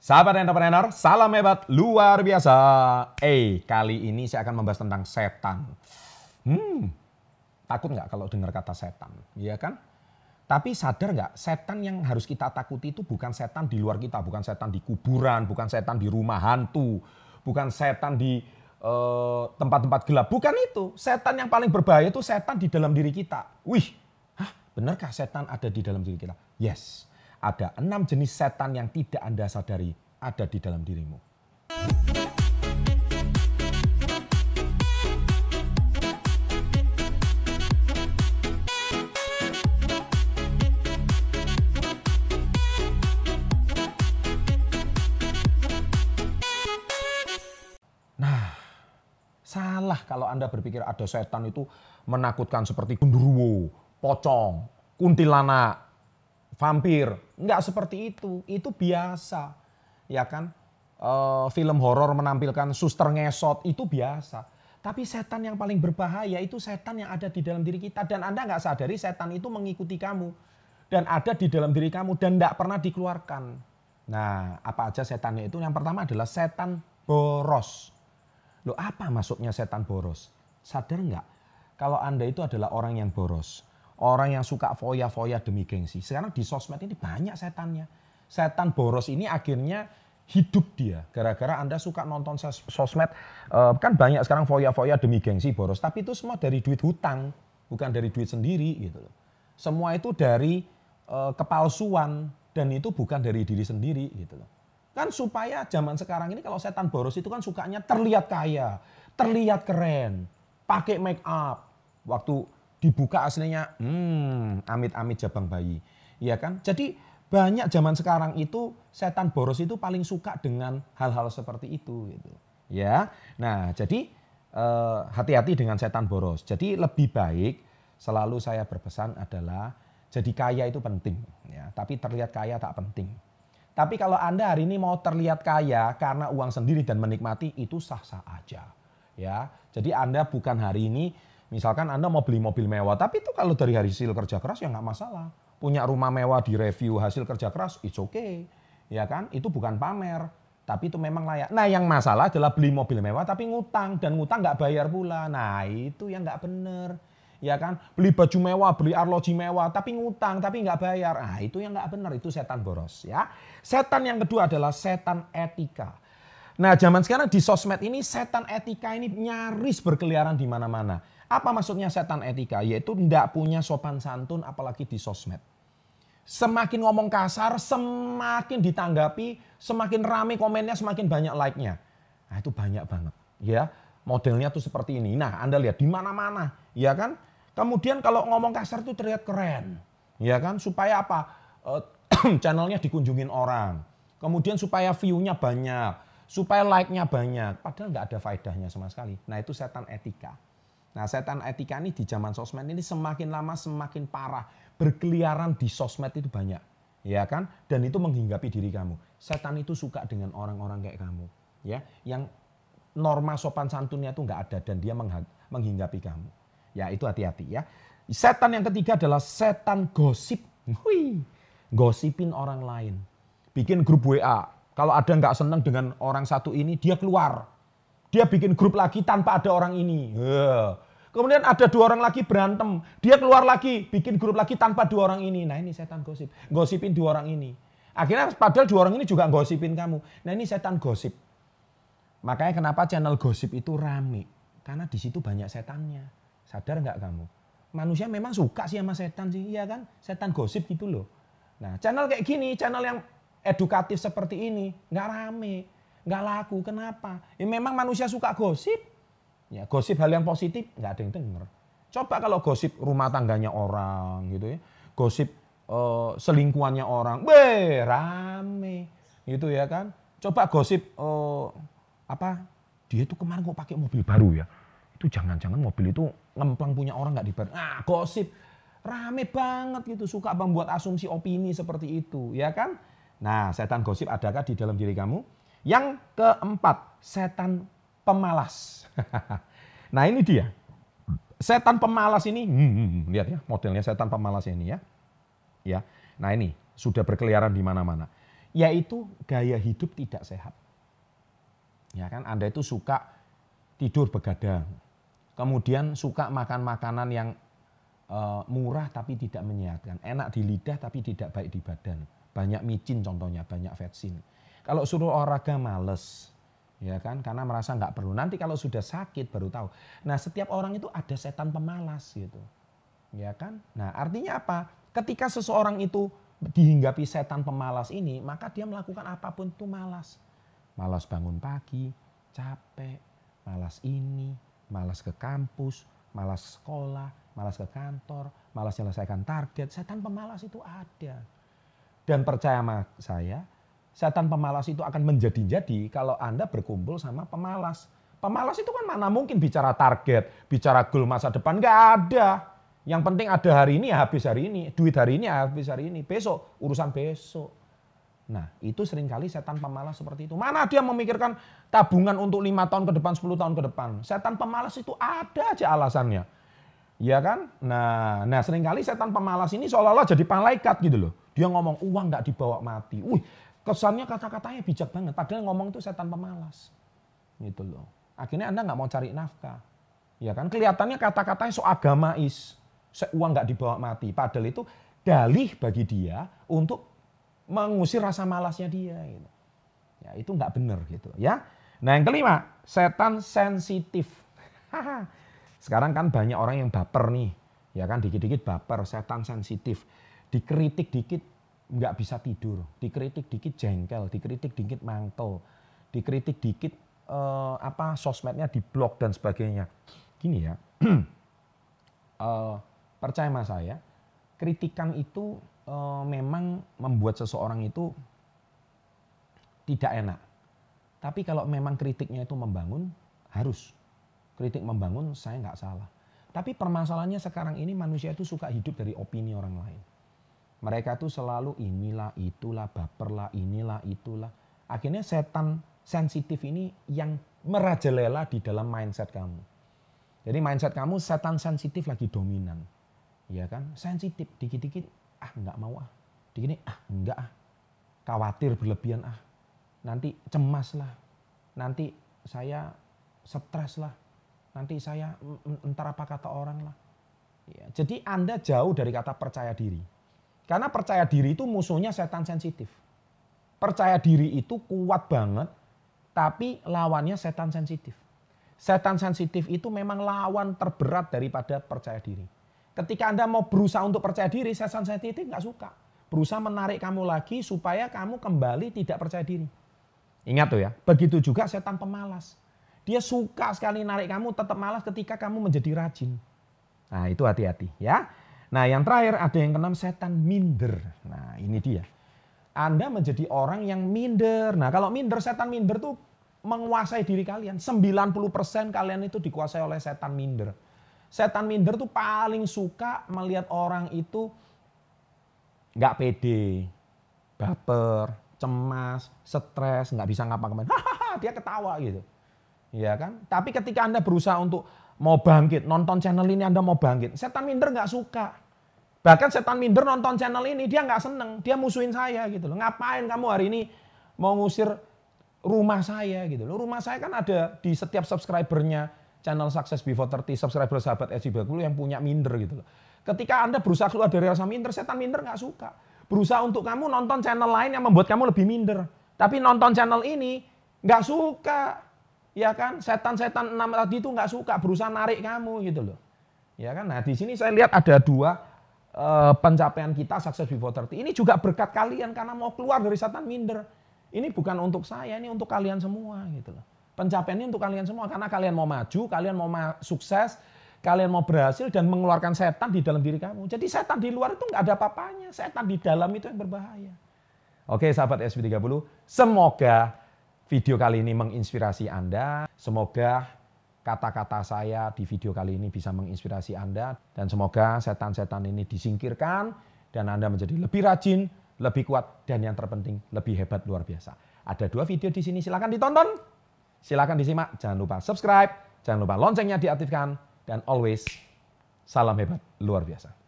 Sahabat entrepreneur, salam hebat luar biasa. Eh, kali ini saya akan membahas tentang setan. Hmm, takut nggak kalau dengar kata setan? Iya kan? Tapi sadar nggak, setan yang harus kita takuti itu bukan setan di luar kita, bukan setan di kuburan, bukan setan di rumah hantu, bukan setan di eh, tempat-tempat uh, gelap. Bukan itu. Setan yang paling berbahaya itu setan di dalam diri kita. Wih, hah, benarkah setan ada di dalam diri kita? Yes ada enam jenis setan yang tidak Anda sadari ada di dalam dirimu. Nah, salah kalau Anda berpikir ada setan itu menakutkan seperti gundurwo, pocong, kuntilanak, vampir. Enggak seperti itu. Itu biasa. Ya kan? Uh, film horor menampilkan suster ngesot itu biasa. Tapi setan yang paling berbahaya itu setan yang ada di dalam diri kita. Dan Anda nggak sadari setan itu mengikuti kamu. Dan ada di dalam diri kamu dan tidak pernah dikeluarkan. Nah, apa aja setannya itu? Yang pertama adalah setan boros. Loh apa maksudnya setan boros? Sadar nggak? Kalau Anda itu adalah orang yang boros Orang yang suka foya-foya demi gengsi. Sekarang di sosmed ini banyak setannya. Setan boros ini akhirnya hidup dia. Gara-gara Anda suka nonton sosmed. Eh, kan banyak sekarang foya-foya demi gengsi boros. Tapi itu semua dari duit hutang. Bukan dari duit sendiri gitu loh. Semua itu dari uh, kepalsuan. Dan itu bukan dari diri sendiri gitu loh. Kan supaya zaman sekarang ini kalau setan boros itu kan sukanya terlihat kaya. Terlihat keren. Pakai make up. Waktu dibuka aslinya hmm amit-amit jabang bayi. Iya kan? Jadi banyak zaman sekarang itu setan boros itu paling suka dengan hal-hal seperti itu gitu. Ya. Nah, jadi eh, hati-hati dengan setan boros. Jadi lebih baik selalu saya berpesan adalah jadi kaya itu penting ya, tapi terlihat kaya tak penting. Tapi kalau Anda hari ini mau terlihat kaya karena uang sendiri dan menikmati itu sah-sah aja. Ya. Jadi Anda bukan hari ini Misalkan Anda mau beli mobil mewah, tapi itu kalau dari hasil kerja keras ya nggak masalah. Punya rumah mewah di review hasil kerja keras, it's okay. Ya kan? Itu bukan pamer, tapi itu memang layak. Nah yang masalah adalah beli mobil mewah tapi ngutang, dan ngutang nggak bayar pula. Nah itu yang nggak bener. Ya kan? Beli baju mewah, beli arloji mewah, tapi ngutang, tapi nggak bayar. Nah itu yang nggak bener, itu setan boros. ya. Setan yang kedua adalah setan etika. Nah zaman sekarang di sosmed ini setan etika ini nyaris berkeliaran di mana-mana apa maksudnya setan etika? Yaitu tidak punya sopan santun apalagi di sosmed. Semakin ngomong kasar, semakin ditanggapi, semakin rame komennya, semakin banyak like-nya. Nah itu banyak banget. Ya, modelnya tuh seperti ini. Nah Anda lihat di mana-mana. Ya kan? Kemudian kalau ngomong kasar tuh terlihat keren. Ya kan? Supaya apa? Uh, channelnya dikunjungin orang. Kemudian supaya view-nya banyak. Supaya like-nya banyak. Padahal nggak ada faedahnya sama sekali. Nah itu setan etika. Nah setan etika ini di zaman sosmed ini semakin lama semakin parah. Berkeliaran di sosmed itu banyak. Ya kan? Dan itu menghinggapi diri kamu. Setan itu suka dengan orang-orang kayak kamu. ya Yang norma sopan santunnya itu nggak ada dan dia menghinggapi kamu. Ya itu hati-hati ya. Setan yang ketiga adalah setan gosip. Hui, gosipin orang lain. Bikin grup WA. Kalau ada nggak seneng dengan orang satu ini, dia keluar dia bikin grup lagi tanpa ada orang ini. Kemudian ada dua orang lagi berantem. Dia keluar lagi, bikin grup lagi tanpa dua orang ini. Nah ini setan gosip. Gosipin dua orang ini. Akhirnya padahal dua orang ini juga gosipin kamu. Nah ini setan gosip. Makanya kenapa channel gosip itu rame. Karena di situ banyak setannya. Sadar nggak kamu? Manusia memang suka sih sama setan sih, iya kan? Setan gosip gitu loh. Nah channel kayak gini, channel yang edukatif seperti ini, nggak rame nggak laku. Kenapa? Ya memang manusia suka gosip. Ya, gosip hal yang positif nggak ada yang denger. Coba kalau gosip rumah tangganya orang gitu ya. Gosip uh, selingkuhannya orang, be rame gitu ya kan. Coba gosip uh, apa? Dia itu kemarin kok pakai mobil baru ya. Itu jangan-jangan mobil itu ngemplang punya orang nggak dibayar. Ah, gosip rame banget gitu, suka membuat asumsi opini seperti itu, ya kan? Nah, setan gosip adakah di dalam diri kamu? Yang keempat, setan pemalas. nah ini dia. Setan pemalas ini, hmm, hmm, hmm, lihat ya modelnya setan pemalas ini ya. Ya, nah ini sudah berkeliaran di mana-mana. yaitu gaya hidup tidak sehat. Ya kan, Anda itu suka tidur begadang. Kemudian suka makan makanan yang uh, murah tapi tidak menyehatkan. Enak di lidah tapi tidak baik di badan. Banyak micin contohnya, banyak vetsin. Kalau suruh olahraga males, ya kan? Karena merasa nggak perlu. Nanti kalau sudah sakit baru tahu. Nah setiap orang itu ada setan pemalas gitu. Ya kan? Nah artinya apa? Ketika seseorang itu dihinggapi setan pemalas ini maka dia melakukan apa pun itu malas. Malas bangun pagi capek malas ini malas ke kampus malas sekolah malas ke kantor malas menyelesaikan target. Setan pemalas itu ada. Dan percaya sama saya setan pemalas itu akan menjadi-jadi kalau Anda berkumpul sama pemalas. Pemalas itu kan mana mungkin bicara target, bicara goal masa depan, nggak ada. Yang penting ada hari ini habis hari ini, duit hari ini habis hari ini, besok urusan besok. Nah itu sering kali setan pemalas seperti itu. Mana dia memikirkan tabungan untuk lima tahun ke depan, 10 tahun ke depan. Setan pemalas itu ada aja alasannya. Ya kan? Nah, nah sering kali setan pemalas ini seolah-olah jadi malaikat gitu loh. Dia ngomong uang nggak dibawa mati. Wih, Kesannya kata-katanya bijak banget, padahal ngomong itu setan pemalas. Gitu loh. Akhirnya Anda nggak mau cari nafkah. Ya kan kelihatannya kata-katanya so agamais. Uang nggak dibawa mati. Padahal itu dalih bagi dia untuk mengusir rasa malasnya dia. Gitu. Ya itu nggak benar gitu ya. Nah yang kelima, setan sensitif. Sekarang kan banyak orang yang baper nih. Ya kan dikit-dikit baper, setan sensitif. Dikritik dikit nggak bisa tidur, dikritik dikit jengkel, dikritik dikit mantel, dikritik dikit uh, apa sosmednya diblok dan sebagainya. Gini ya, uh, percaya sama saya, kritikan itu uh, memang membuat seseorang itu tidak enak. Tapi kalau memang kritiknya itu membangun, harus. Kritik membangun, saya nggak salah. Tapi permasalahannya sekarang ini manusia itu suka hidup dari opini orang lain. Mereka tuh selalu inilah, itulah, baperlah, inilah, itulah. Akhirnya setan sensitif ini yang merajalela di dalam mindset kamu. Jadi mindset kamu setan sensitif lagi dominan. Ya kan? Sensitif, dikit-dikit ah nggak mau ah. Dikit ah enggak ah. Khawatir berlebihan ah. Nanti cemas lah. Nanti saya stres lah. Nanti saya entar apa kata orang lah. Ya, jadi Anda jauh dari kata percaya diri. Karena percaya diri itu musuhnya setan sensitif. Percaya diri itu kuat banget, tapi lawannya setan sensitif. Setan sensitif itu memang lawan terberat daripada percaya diri. Ketika Anda mau berusaha untuk percaya diri, setan sensitif nggak suka. Berusaha menarik kamu lagi supaya kamu kembali tidak percaya diri. Ingat tuh ya, begitu juga setan pemalas. Dia suka sekali narik kamu tetap malas ketika kamu menjadi rajin. Nah itu hati-hati ya. Nah yang terakhir ada yang keenam setan minder. Nah ini dia. Anda menjadi orang yang minder. Nah kalau minder, setan minder tuh menguasai diri kalian. 90% kalian itu dikuasai oleh setan minder. Setan minder tuh paling suka melihat orang itu nggak pede, baper, cemas, stres, nggak bisa ngapa-ngapain. Dia ketawa gitu. Ya kan? Tapi ketika Anda berusaha untuk mau bangkit, nonton channel ini Anda mau bangkit. Setan minder nggak suka. Bahkan setan minder nonton channel ini, dia nggak seneng. Dia musuhin saya gitu loh. Ngapain kamu hari ini mau ngusir rumah saya gitu loh. Rumah saya kan ada di setiap subscribernya channel Success Before 30, subscriber sahabat SC Bakulu yang punya minder gitu loh. Ketika Anda berusaha keluar dari rasa minder, setan minder nggak suka. Berusaha untuk kamu nonton channel lain yang membuat kamu lebih minder. Tapi nonton channel ini nggak suka ya kan setan-setan enam tadi itu nggak suka berusaha narik kamu gitu loh. Ya kan? Nah di sini saya lihat ada dua uh, pencapaian kita sukses before 30 ini juga berkat kalian karena mau keluar dari setan minder. Ini bukan untuk saya ini untuk kalian semua gitu loh. Pencapaian ini untuk kalian semua karena kalian mau maju kalian mau ma sukses kalian mau berhasil dan mengeluarkan setan di dalam diri kamu. Jadi setan di luar itu nggak ada apa-apanya. Setan di dalam itu yang berbahaya. Oke sahabat SV30 semoga video kali ini menginspirasi Anda. Semoga kata-kata saya di video kali ini bisa menginspirasi Anda. Dan semoga setan-setan ini disingkirkan dan Anda menjadi lebih rajin, lebih kuat, dan yang terpenting lebih hebat luar biasa. Ada dua video di sini, silahkan ditonton. Silahkan disimak, jangan lupa subscribe, jangan lupa loncengnya diaktifkan, dan always salam hebat luar biasa.